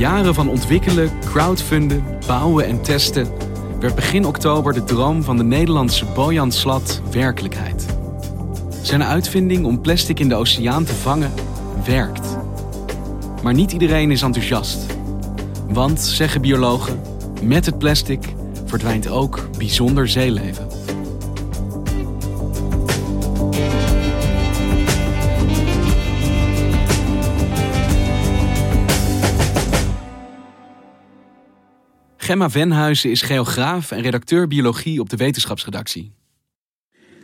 Jaren van ontwikkelen, crowdfunden, bouwen en testen werd begin oktober de droom van de Nederlandse Bojan Slat werkelijkheid. Zijn uitvinding om plastic in de oceaan te vangen werkt. Maar niet iedereen is enthousiast. Want, zeggen biologen, met het plastic verdwijnt ook bijzonder zeeleven. Gemma Venhuizen is geograaf en redacteur biologie op de wetenschapsredactie.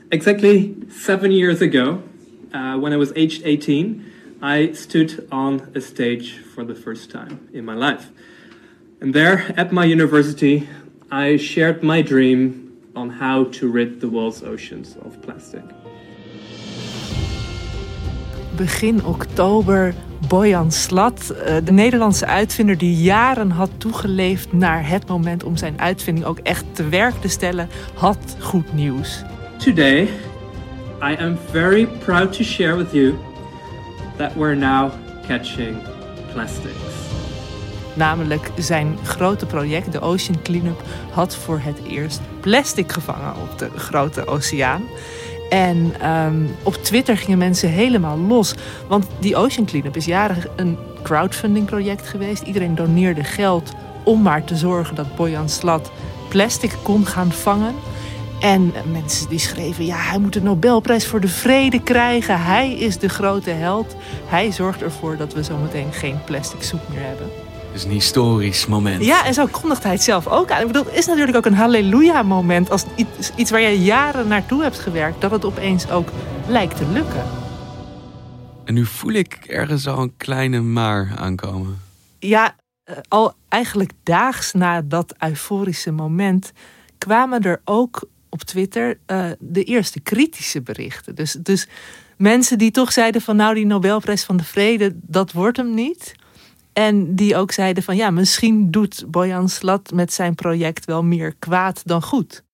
Exactly seven years ago, uh, when I was aged 18, I stood on a stage for the first time in my life. And there, at my university, I shared my dream on how to rid the world's oceans of plastic. Begin oktober Bojan Slat, eh, de Nederlandse uitvinder die jaren had toegeleefd naar het moment om zijn uitvinding ook echt te werk te stellen, had goed nieuws. Today, I am very proud to share with you that we're now catching plastics. Namelijk zijn grote project, de Ocean Cleanup, had voor het eerst plastic gevangen op de grote oceaan. En ehm, op Twitter gingen mensen helemaal los. Want die Ocean Cleanup is jaren een crowdfunding project geweest. Iedereen doneerde geld om maar te zorgen dat Bojan Slat plastic kon gaan vangen. En mensen die schreven, ja, hij moet de Nobelprijs voor de vrede krijgen. Hij is de grote held. Hij zorgt ervoor dat we zometeen geen plastic soep meer hebben. Het is een historisch moment. Ja, en zo kondigt hij het zelf ook aan. Ik bedoel, het is natuurlijk ook een halleluja-moment als iets, iets waar je jaren naartoe hebt gewerkt, dat het opeens ook lijkt te lukken. En nu voel ik ergens al een kleine maar aankomen. Ja, eh, al eigenlijk daags na dat euforische moment kwamen er ook op Twitter uh, de eerste kritische berichten. Dus, dus mensen die toch zeiden van nou die Nobelprijs van de Vrede, dat wordt hem niet. En die ook zeiden van ja, misschien doet Bojan Slat met zijn project wel meer kwaad dan goed.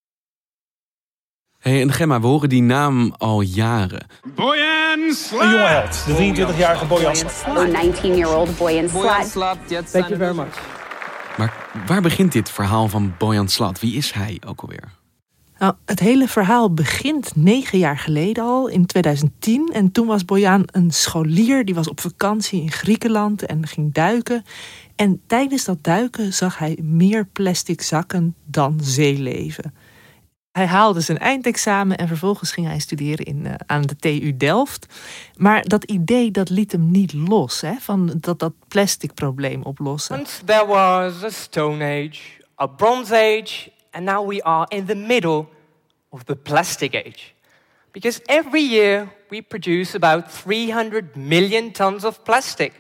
Hey, en Gemma, we horen die naam al jaren. Boyan Slat! Een jonge held, de 23-jarige Boyan Slat. A 19-year-old Boyan Slat. Thank you very much. Maar waar begint dit verhaal van Bojan Slat? Wie is hij ook alweer? Nou, het hele verhaal begint negen jaar geleden al, in 2010. En toen was Bojan een scholier, die was op vakantie in Griekenland en ging duiken. En tijdens dat duiken zag hij meer plastic zakken dan zeeleven. Hij haalde zijn eindexamen en vervolgens ging hij studeren in, uh, aan de TU Delft. Maar dat idee dat liet hem niet los, hè, van dat, dat plastic probleem oplossen. Once there was a Stone Age, a Bronze Age, and now we are in the middle of the Plastic Age. Because every year we produce about 300 million tons of plastic,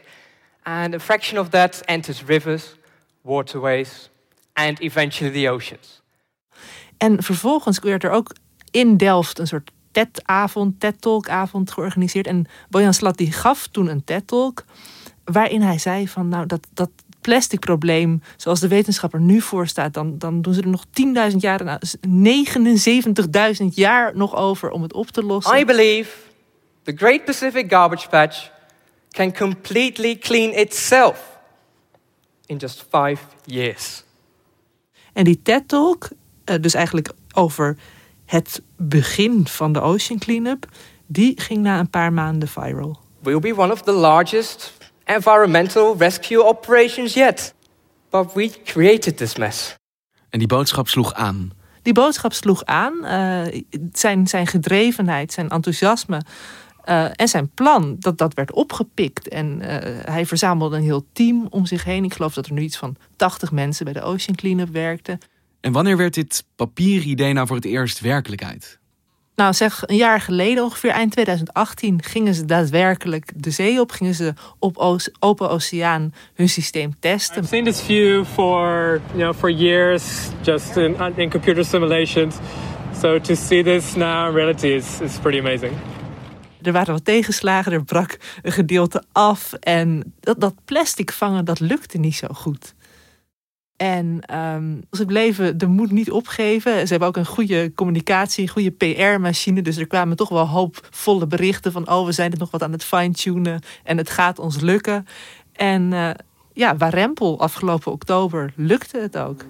and a fraction of that enters rivers, waterways, and eventually the oceans. En vervolgens werd er ook in Delft een soort TED-avond, TED-talk-avond georganiseerd. En Bojan Slat die gaf toen een TED-talk waarin hij zei van nou dat, dat plastic probleem zoals de wetenschapper nu voor staat, dan, dan doen ze er nog 10.000 jaar, nou, 79.000 jaar nog over om het op te lossen. I believe the Great Pacific Garbage Patch can completely clean itself in just five years. En die TED-talk, uh, dus eigenlijk over het begin van de Ocean Cleanup, die ging na een paar maanden viral. will be one of the largest environmental rescue operations yet. But we created this mess. En die boodschap sloeg aan. Die boodschap sloeg aan. Uh, zijn, zijn gedrevenheid, zijn enthousiasme uh, en zijn plan, dat, dat werd opgepikt. En uh, hij verzamelde een heel team om zich heen. Ik geloof dat er nu iets van 80 mensen bij de Ocean Cleanup werkten. En wanneer werd dit papieridee nou voor het eerst werkelijkheid? Nou, zeg een jaar geleden, ongeveer eind 2018, gingen ze daadwerkelijk de zee op. Gingen ze op open oceaan hun systeem testen. I've seen this view for, you know, for years, just in, in computer simulations. So to see this now in reality is, is pretty amazing. Er waren wat tegenslagen, er brak een gedeelte af. En dat, dat plastic vangen, dat lukte niet zo goed. En um, ze bleven de moed niet opgeven. Ze hebben ook een goede communicatie, een goede PR-machine. Dus er kwamen toch wel hoopvolle berichten van... oh, we zijn het nog wat aan het fine-tunen en het gaat ons lukken. En uh, ja, Warempel afgelopen oktober lukte het ook.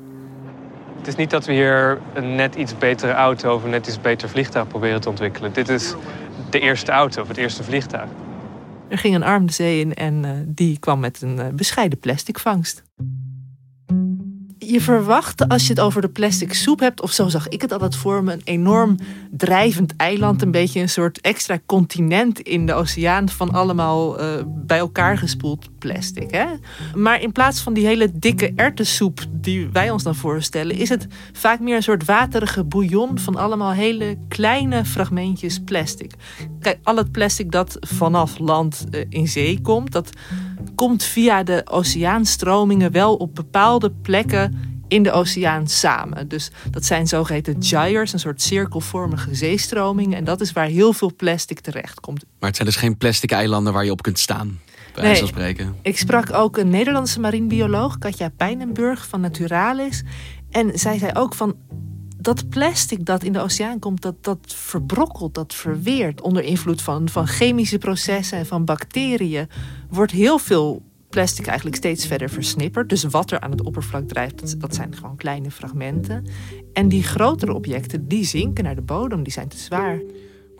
Het is niet dat we hier een net iets betere auto of een net iets beter vliegtuig proberen te ontwikkelen. Dit is de eerste auto of het eerste vliegtuig. Er ging een arm de zee in en uh, die kwam met een uh, bescheiden plastic vangst je verwacht als je het over de plastic soep hebt, of zo zag ik het altijd voor me, een enorm drijvend eiland, een beetje een soort extra continent in de oceaan van allemaal uh, bij elkaar gespoeld plastic. Hè? Maar in plaats van die hele dikke ertessoep die wij ons dan voorstellen, is het vaak meer een soort waterige bouillon van allemaal hele kleine fragmentjes plastic. Kijk, al het plastic dat vanaf land uh, in zee komt, dat komt via de oceaanstromingen wel op bepaalde plekken in de oceaan samen. Dus dat zijn zogeheten gyres, een soort cirkelvormige zeestromingen. En dat is waar heel veel plastic terecht komt. Maar het zijn dus geen plastic eilanden waar je op kunt staan. Bij nee, spreken. Ik sprak ook een Nederlandse marinebioloog, Katja Pijnenburg van Naturalis. En zij zei ook van dat plastic dat in de oceaan komt, dat, dat verbrokkelt, dat verweert onder invloed van, van chemische processen en van bacteriën. Wordt heel veel plastic eigenlijk steeds verder versnipperd. Dus wat er aan het oppervlak drijft, dat, zijn gewoon kleine fragmenten. En die grotere objecten, die zinken naar de bodem, die zijn te zwaar.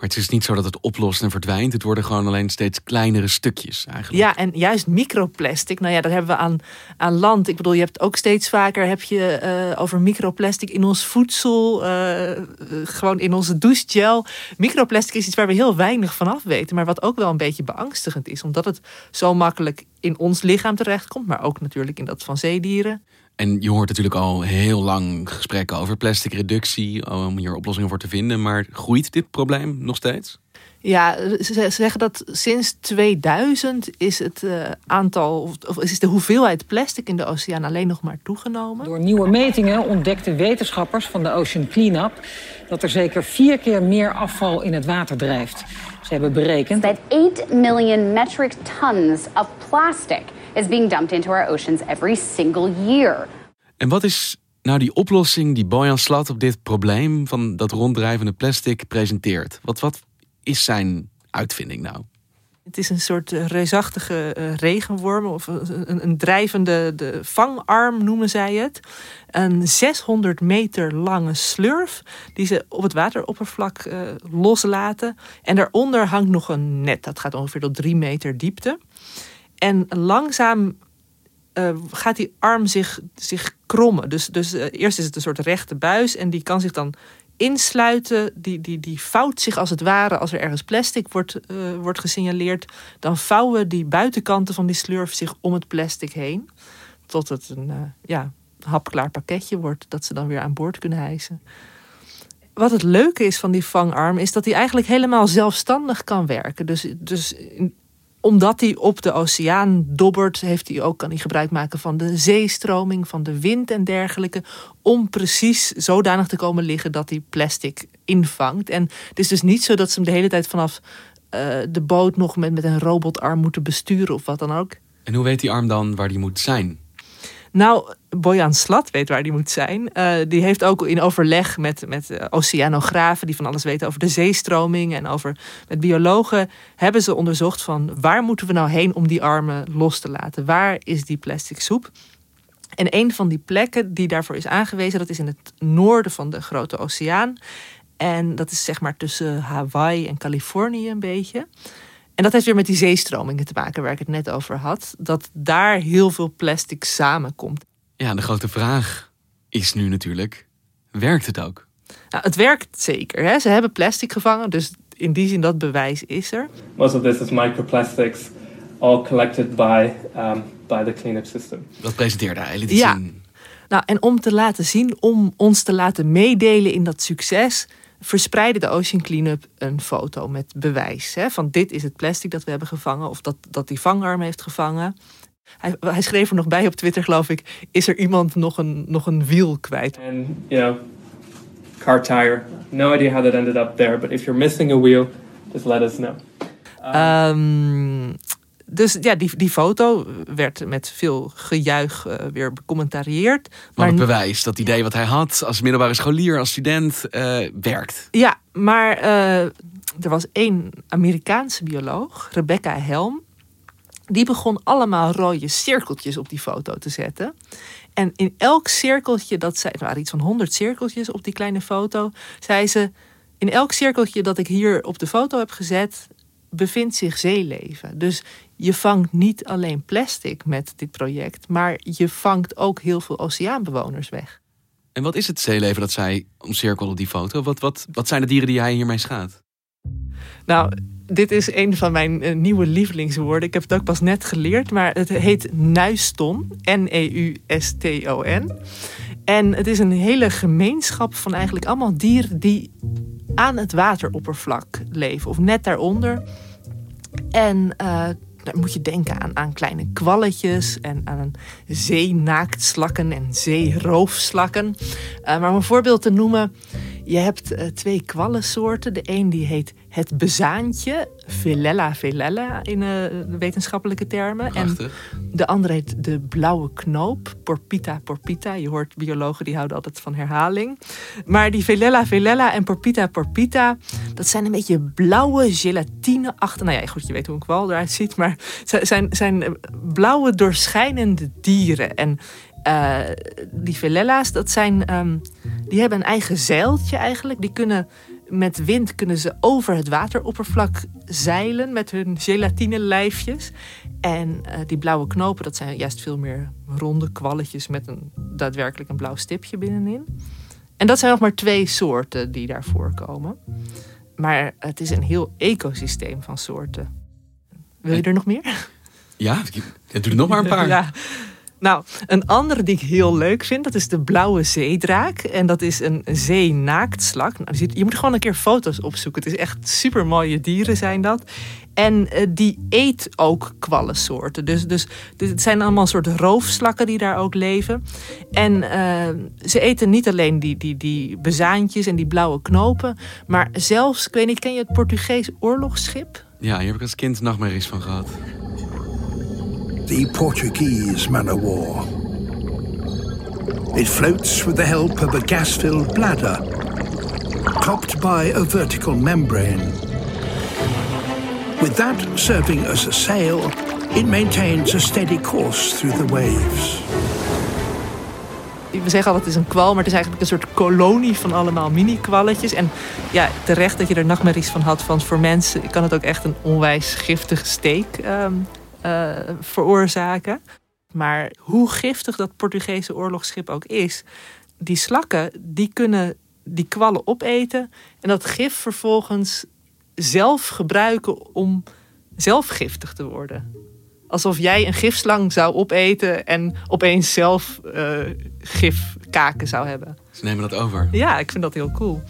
Maar het is niet zo dat het oplost en verdwijnt. Het worden gewoon alleen steeds kleinere stukjes eigenlijk. Ja, en juist microplastic. Nou ja, dat hebben we aan, aan land. Ik bedoel, je hebt ook steeds vaker heb je, uh, over microplastic in ons voedsel. Uh, gewoon in onze douchegel. Microplastic is iets waar we heel weinig van af weten. Maar wat ook wel een beetje beangstigend is. Omdat het zo makkelijk in ons lichaam terechtkomt. Maar ook natuurlijk in dat van zeedieren. En je hoort natuurlijk al heel lang gesprekken over plastic reductie, om hier oplossingen voor te vinden. Maar groeit dit probleem nog steeds? Ja, ze zeggen dat sinds 2000 is het uh, aantal, of is de hoeveelheid plastic in de oceaan alleen nog maar toegenomen. Door nieuwe metingen ontdekten wetenschappers van de Ocean Cleanup dat er zeker vier keer meer afval in het water drijft. Ze hebben berekend dat 8 million metric tons of plastic is being dumped into our oceans every single year. En wat is nou die oplossing die Bojan Slat op dit probleem van dat ronddrijvende plastic presenteert? Wat, wat is zijn uitvinding nou? Het is een soort uh, reusachtige uh, regenworm of een, een, drijvende de vangarm noemen zij het. Een 600 meter lange slurf die ze op het wateroppervlak loslaten. En daaronder hangt nog een net. Dat gaat ongeveer tot 3 meter diepte. En langzaam gaat die arm zich, zich krommen. Dus, dus eerst is het een soort rechte buis en die kan zich dan insluiten. Die, die, die vouwt zich als het ware als er ergens plastic wordt, uh, wordt gesignaleerd. Dan vouwen die buitenkanten van die slurf zich om het plastic heen. Tot het een ja, hapklaar pakketje wordt dat ze dan weer aan boord kunnen hijsen. Wat het leuke is van die vangarm is dat hij eigenlijk helemaal zelfstandig kan werken. Dus, dus omdat hij op de oceaan dobbert, heeft hij ook, kan hij gebruik maken van de zeestroming, van de wind en dergelijke. Om precies zodanig te komen liggen dat hij plastic invangt. En het is dus niet zo dat ze hem de hele tijd vanaf uh, de boot nog met, met een robotarm moeten besturen of wat dan ook. En hoe weet die arm dan waar die moet zijn? Nou, Bojan Slat weet waar die moet zijn. Uh, die heeft ook in overleg met, met uh, oceanografen die van alles weten over de zeestroming en over met biologen hebben ze onderzocht van waar moeten we nou heen om die armen los te laten? Waar is die plastic soep? En een van die plekken die daarvoor is aangewezen, dat is in het noorden van de Grote Oceaan. En dat is zeg maar tussen Hawaii en Californië een beetje. En dat heeft weer met die zeestromingen te maken waar ik het net over had. Dat daar heel veel plastic samenkomt. Ja, de grote vraag is nu natuurlijk: werkt het ook? Nou, het werkt zeker. Hè? Ze hebben plastic gevangen, dus in die zin dat bewijs is er. Most of this is microplastics, all collected by, um, by the cleanup system. Dat presenteerde hij. Liet Ja. zien. Nou, en om te laten zien, om ons te laten meedelen in dat succes, verspreidde de Ocean Cleanup een foto met bewijs. Hè, van dit is het plastic dat we hebben gevangen, of dat, dat die vangarm heeft gevangen. Hij, hij schreef er nog bij op Twitter, geloof ik, is er iemand nog een, nog een wiel kwijt? And, you know, car tire. No idea how that ended up there, but if you're missing a wheel, just let us know. Ehm, dus ja, die, die foto werd met veel gejuich eh, weer becommentarieerd. Maar het bewijs, dat idee wat hij had als middelbare scholier, als student, eh, werkt. Ja, maar eh, er was één Amerikaanse bioloog, Rebecca Helm. Die begon allemaal rode cirkeltjes op die foto te zetten. En in elk cirkeltje, dat zij, er waren iets van 100 cirkeltjes op die kleine foto, zei ze: In elk cirkeltje dat ik hier op de foto heb gezet, bevindt zich zeeleven. Dus je vangt niet alleen plastic met dit project, maar je vangt ook heel veel oceaanbewoners weg. En wat is het zeeleven dat zij omcirkelde op die foto? Wat, wat, wat zijn de dieren die hij hiermee schaadt? Nou, dit is een van mijn eh, nieuwe lievelingswoorden. Ik heb het ook pas net geleerd, maar het heet nuiston. E N-E-U-S-T-O-N. En het is een hele gemeenschap van eigenlijk allemaal dieren die aan het wateroppervlak leven, of net daaronder. En eh, dan moet je denken aan, aan kleine kwalletjes en aan zeenaaktslakken en zeeroofslakken. Eh, maar om een voorbeeld te noemen, je hebt twee kwallensoorten. De een die heet het bezaantje, Velella velella in eh, de wetenschappelijke termen. Prachtig. En de andere heet de blauwe knoop, Porpita porpita. Je hoort biologen die houden altijd van herhaling. Maar die Velella velella en Porpita porpita, dat zijn een beetje blauwe gelatine achter. Nou ja, goed, je weet hoe een kwal eruit ziet, maar zijn, zijn blauwe doorschijnende dieren. En eh, die velella's, dat zijn, ehm, die hebben een eigen zeiltje eigenlijk. Die kunnen met wind kunnen ze over het wateroppervlak zeilen met hun gelatine lijfjes. En eh, die blauwe knopen, dat zijn juist veel meer ronde kwalletjes met een daadwerkelijk een blauw stipje binnenin. En dat zijn nog maar twee soorten die daar voorkomen. Maar het is een heel ecosysteem van soorten. Wil je er nog meer? Ja, je doet er nog maar een paar. Ja. Nou, een andere die ik heel leuk vind, dat is de blauwe zeedraak. En dat is een zeenaaktslak. Nou, je moet gewoon een keer foto's opzoeken. Het is echt super mooie dieren zijn dat. En eh, die eet ook kwallensoorten. Dus, dus, dus het zijn allemaal soort roofslakken die daar ook leven. En eh, ze eten niet alleen die, die, die bezaantjes en die blauwe knopen. Maar zelfs, ik weet niet, ken je het Portugees oorlogsschip? Ja, hier heb ik als kind nachtmerries van gehad. The Portuguese man o' war. It floats with the help of a gas filled bladder, topped by a vertical membrane. With that serving as a sail, it maintains a steady course through the waves. we zeggen altijd het is een kwal, maar het is eigenlijk een soort kolonie van allemaal mini-kwalletjes. En ja, terecht dat je er nachtmerries van had, want voor mensen kan het ook echt een onwijs giftige steek ehm, eh, veroorzaken. Maar hoe giftig dat Portugese oorlogsschip ook is, die slakken die kunnen die kwallen opeten en dat gif vervolgens zelf gebruiken om zelf giftig te worden. Alsof jij een gifslang zou opeten en opeens zelf eh, gifkaken zou hebben. Ze nemen dat over. Ja, ik vind dat heel cool.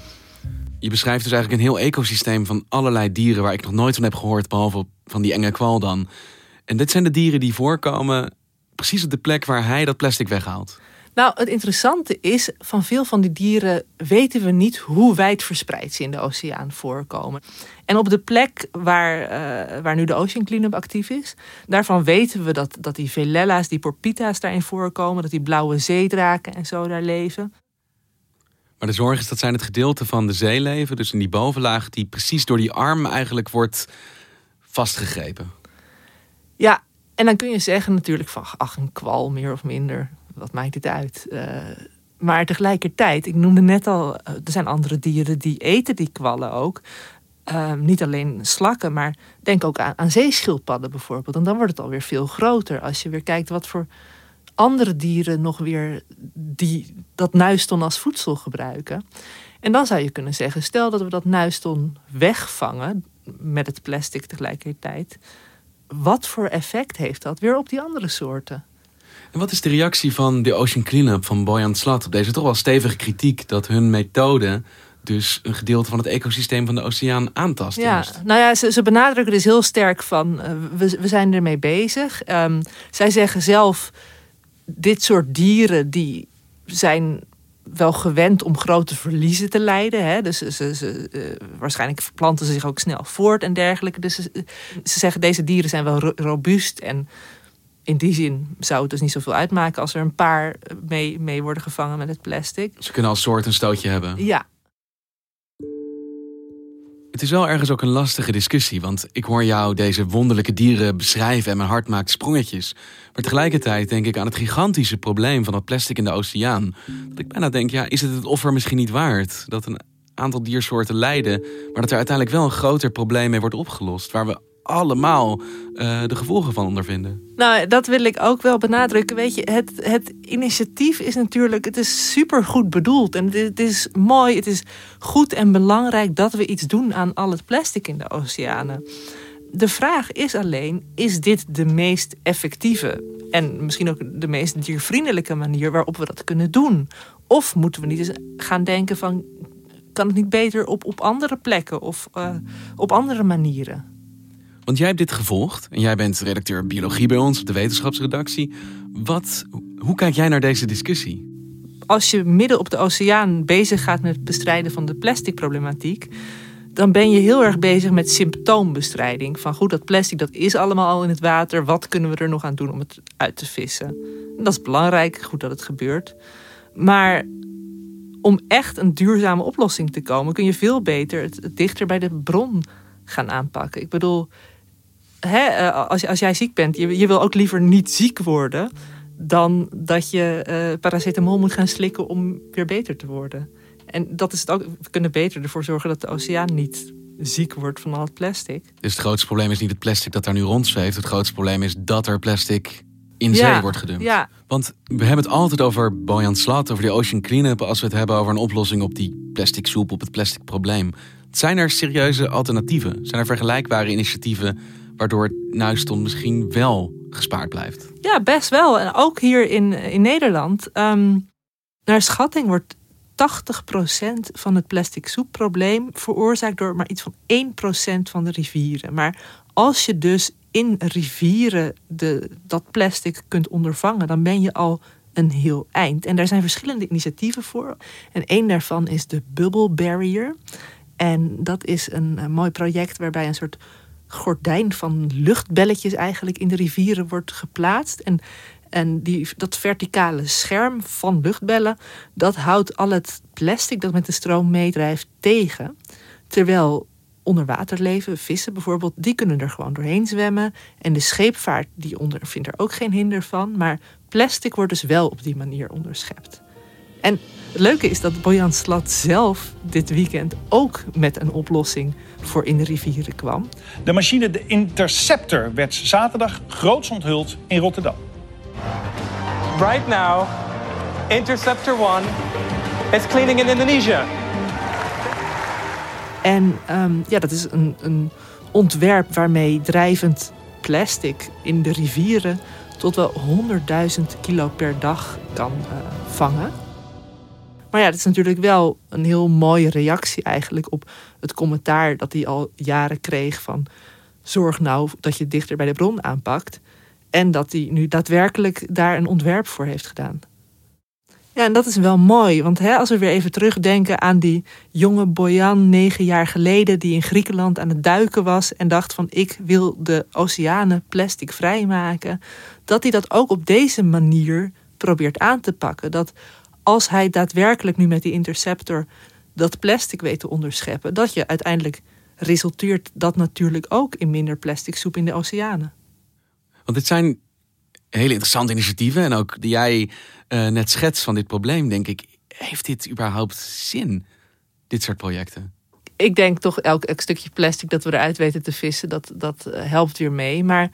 Je beschrijft dus eigenlijk een heel ecosysteem van allerlei dieren waar ik nog nooit van heb gehoord, behalve van die enge kwal dan. En dit zijn de dieren die voorkomen precies op de plek waar hij dat plastic weghaalt. Nou, het interessante is, van veel van die dieren weten we niet hoe wijd verspreid ze in de oceaan voorkomen. En op de plek waar, eh, waar nu de Ocean Cleanup actief is, daarvan weten we dat, dat die velella's, die porpita's daarin voorkomen, dat die blauwe zeedraken en zo daar leven. Maar de zorg is dat zijn het gedeelte van de zeeleven, dus in die bovenlaag, die precies door die arm eigenlijk wordt vastgegrepen. Ja, en dan kun je zeggen natuurlijk van, ach, een kwal meer of minder, wat maakt het uit? Eh, maar tegelijkertijd, ik noemde net al, eh, er zijn andere dieren die eten die kwallen ook. Ehm, niet alleen slakken, maar denk ook aan, aan zeeschildpadden bijvoorbeeld. En dan wordt het alweer veel groter. Als je weer kijkt wat voor andere dieren nog weer die, dat nuiston als voedsel gebruiken. En dan zou je kunnen zeggen, stel dat we dat nuiston wegvangen met het plastic tegelijkertijd. Wat voor effect heeft dat weer op die andere soorten? En wat is de reactie van de Ocean Cleanup van Boyan Slat op deze toch wel stevige kritiek dat hun methode dus een gedeelte van het ecosysteem van de oceaan aantast? Ja, nou ja, ze, ze benadrukken dus heel sterk van uh, we, we zijn ermee bezig. Um, zij zeggen zelf, dit soort dieren die zijn wel gewend om grote verliezen te lijden. Hè? Dus ze, ze, uh, waarschijnlijk verplanten ze zich ook snel voort en dergelijke. Dus ze, ze zeggen deze dieren zijn wel ro robuust en in die zin zou het dus niet zoveel uitmaken als er een paar mee, mee worden gevangen met het plastic. Ze kunnen als soort een stootje hebben. Ja. Het is wel ergens ook een lastige discussie, want ik hoor jou deze wonderlijke dieren beschrijven en mijn hart maakt sprongetjes. Maar tegelijkertijd denk ik aan het gigantische probleem van het plastic in de oceaan. Dat ik bijna denk, ja, is het het offer misschien niet waard? Dat een aantal diersoorten lijden, maar dat er uiteindelijk wel een groter probleem mee wordt opgelost. Waar we allemaal uh, de gevolgen van ondervinden. Nou, dat wil ik ook wel benadrukken. Weet je, het, het initiatief is natuurlijk, het is super goed bedoeld. En het, is mooi, het is goed en belangrijk dat we iets doen aan al het plastic in de oceanen. De vraag is alleen, is dit de meest effectieve en misschien ook de meest diervriendelijke manier waarop we dat kunnen doen? Of moeten we niet eens gaan denken van, kan het niet beter op, op andere plekken of uh, op andere manieren? Want jij hebt dit gevolgd en jij bent redacteur biologie bij ons op de wetenschapsredactie. Wat, hoe kijk jij naar deze discussie? Als je midden op de oceaan bezig gaat met het bestrijden van de plasticproblematiek, dan ben je heel erg bezig met symptoombestrijding. Van goed, dat plastic dat is allemaal al in het water. Wat kunnen we er nog aan doen om het uit te vissen? En dat is belangrijk, goed dat het gebeurt. Maar om echt een duurzame oplossing te komen, kun je veel beter het, het dichter bij de bron gaan aanpakken. Ik bedoel, hè, eh, als, als jij ziek bent, je, je wil ook liever niet ziek worden dan dat je uh, paracetamol moet gaan slikken om weer beter te worden. En dat is het ook. We kunnen beter ervoor zorgen dat de oceaan niet ziek wordt van al het plastic. Dus het grootste probleem is niet het plastic dat daar nu rondzweeft. Het grootste probleem is dat er plastic in zee wordt gedumpt. Ja. Want we hebben het altijd over Boyan Slat, over die Ocean Cleanup... als we het hebben over een oplossing op die plastic soep, op het plastic probleem. Zijn er serieuze alternatieven? Zijn er vergelijkbare initiatieven waardoor nuiston misschien wel gespaard blijft? Ja, best wel. En ook hier in, in Nederland. Um, naar schatting wordt 80% van het plastic soepprobleem veroorzaakt door maar iets van 1% van de rivieren. Maar als je dus in rivieren de, dat plastic kunt ondervangen, dan ben je al een heel eind. En daar zijn verschillende initiatieven voor. En één daarvan is de Bubble Barrier. En dat is een mooi project waarbij een soort gordijn van luchtbelletjes eigenlijk in de rivieren wordt geplaatst. En, en die, dat verticale scherm van luchtbellen, dat houdt al het plastic dat met de stroom meedrijft tegen. Terwijl onderwaterleven, vissen bijvoorbeeld, die kunnen er gewoon doorheen zwemmen. En de scheepvaart, die ondervindt er ook geen hinder van. Maar plastic wordt dus wel op die manier onderschept. En het leuke is dat Bojan Slat zelf dit weekend ook met een oplossing voor in de rivieren kwam. De machine de Interceptor werd zaterdag groots onthuld in Rotterdam. Right now, Interceptor 1 is cleaning in Indonesia. En um, ja, dat is een, een ontwerp waarmee drijvend plastic in de rivieren tot wel 100.000 kilo per dag kan uh, vangen. Maar ja, het is natuurlijk wel een heel mooie reactie eigenlijk op het commentaar dat hij al jaren kreeg van zorg nou dat je dichter bij de bron aanpakt. En dat hij nu daadwerkelijk daar een ontwerp voor heeft gedaan. Ja, en dat is wel mooi, want hè, als we weer even terugdenken aan die jonge Bojan negen jaar geleden die in Griekenland aan het duiken was en dacht van ik wil de oceanen plastic vrijmaken, dat hij dat ook op deze manier probeert aan te pakken. Dat als hij daadwerkelijk nu met die interceptor dat plastic weet te onderscheppen, dat je uiteindelijk resulteert dat natuurlijk ook in minder plastic soep in de oceanen. Want dit zijn hele interessante initiatieven en ook die jij uh, net schetst van dit probleem, denk ik. Heeft dit überhaupt zin, dit soort projecten? ik denk toch elk, elk, stukje plastic dat we eruit weten te vissen, dat, dat eh, helpt weer mee. Maar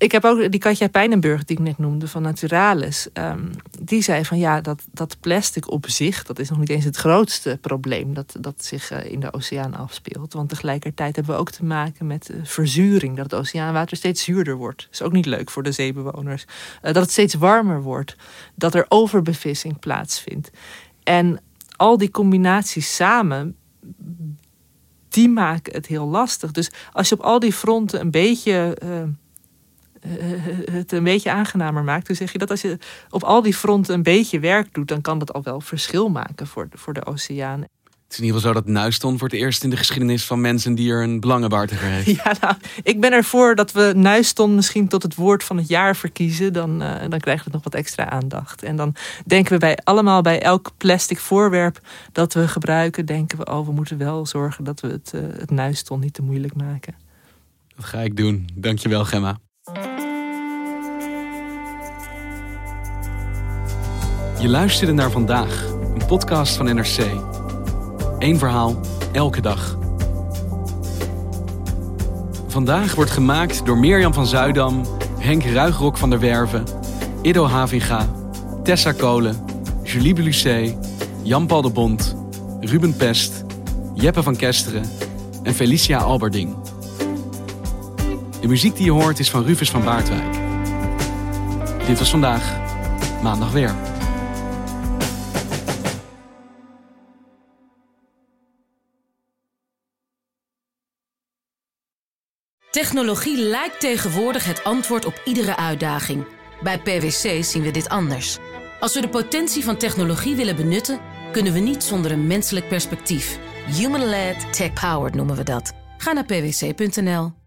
ik heb ook die Katja Pijnenburg die ik net noemde van Naturalis. Ehm, die zei van ja, dat, dat plastic op zich, dat is nog niet eens het grootste probleem dat, dat zich eh, in de oceaan afspeelt. Want tegelijkertijd hebben we ook te maken met verzuring. Dat het oceaanwater steeds zuurder wordt. Dat is ook niet leuk voor de zeebewoners. dat het steeds warmer wordt. Dat er overbevissing plaatsvindt. En al die combinaties samen, die maken het heel lastig. Dus als je op al die fronten een beetje. het een beetje aangenamer maakt. Dan zeg je dat als je op al die fronten een beetje werk doet, dan kan dat al wel verschil maken voor, voor de oceaan. Het is in ieder geval zo dat Nuiston voor het eerst in de geschiedenis van mensen die er een belangenbehartiger heeft. Ja, nou, ik ben ervoor dat we Nuiston misschien tot het woord van het jaar verkiezen. Dan, uh, dan krijgt het nog wat extra aandacht. En dan denken we bij allemaal bij elk plastic voorwerp dat we gebruiken, denken we, oh, we moeten wel zorgen dat we het, uh, het Nuiston niet te moeilijk maken. Dat ga ik doen. Dankjewel, Gemma. Je luisterde naar vandaag, een podcast van NRC. Eén verhaal, elke dag. Vandaag wordt gemaakt door Mirjam van Zuidam, Henk Ruigrok van der Werven, Ido Havinga, Tessa Kolen, Julie Belucé, Jan-Paul de Bond, Ruben Pest, Jeppe van Kesteren en Felicia Alberding. De muziek die je hoort is van Rufus van Baardwijk. Dit was vandaag, maandag weer. Technologie lijkt tegenwoordig het antwoord op iedere uitdaging. Bij PwC zien we dit anders. Als we de potentie van technologie willen benutten, kunnen we niet zonder een menselijk perspectief. Human-led, tech-powered noemen we dat. Ga naar pwc.nl.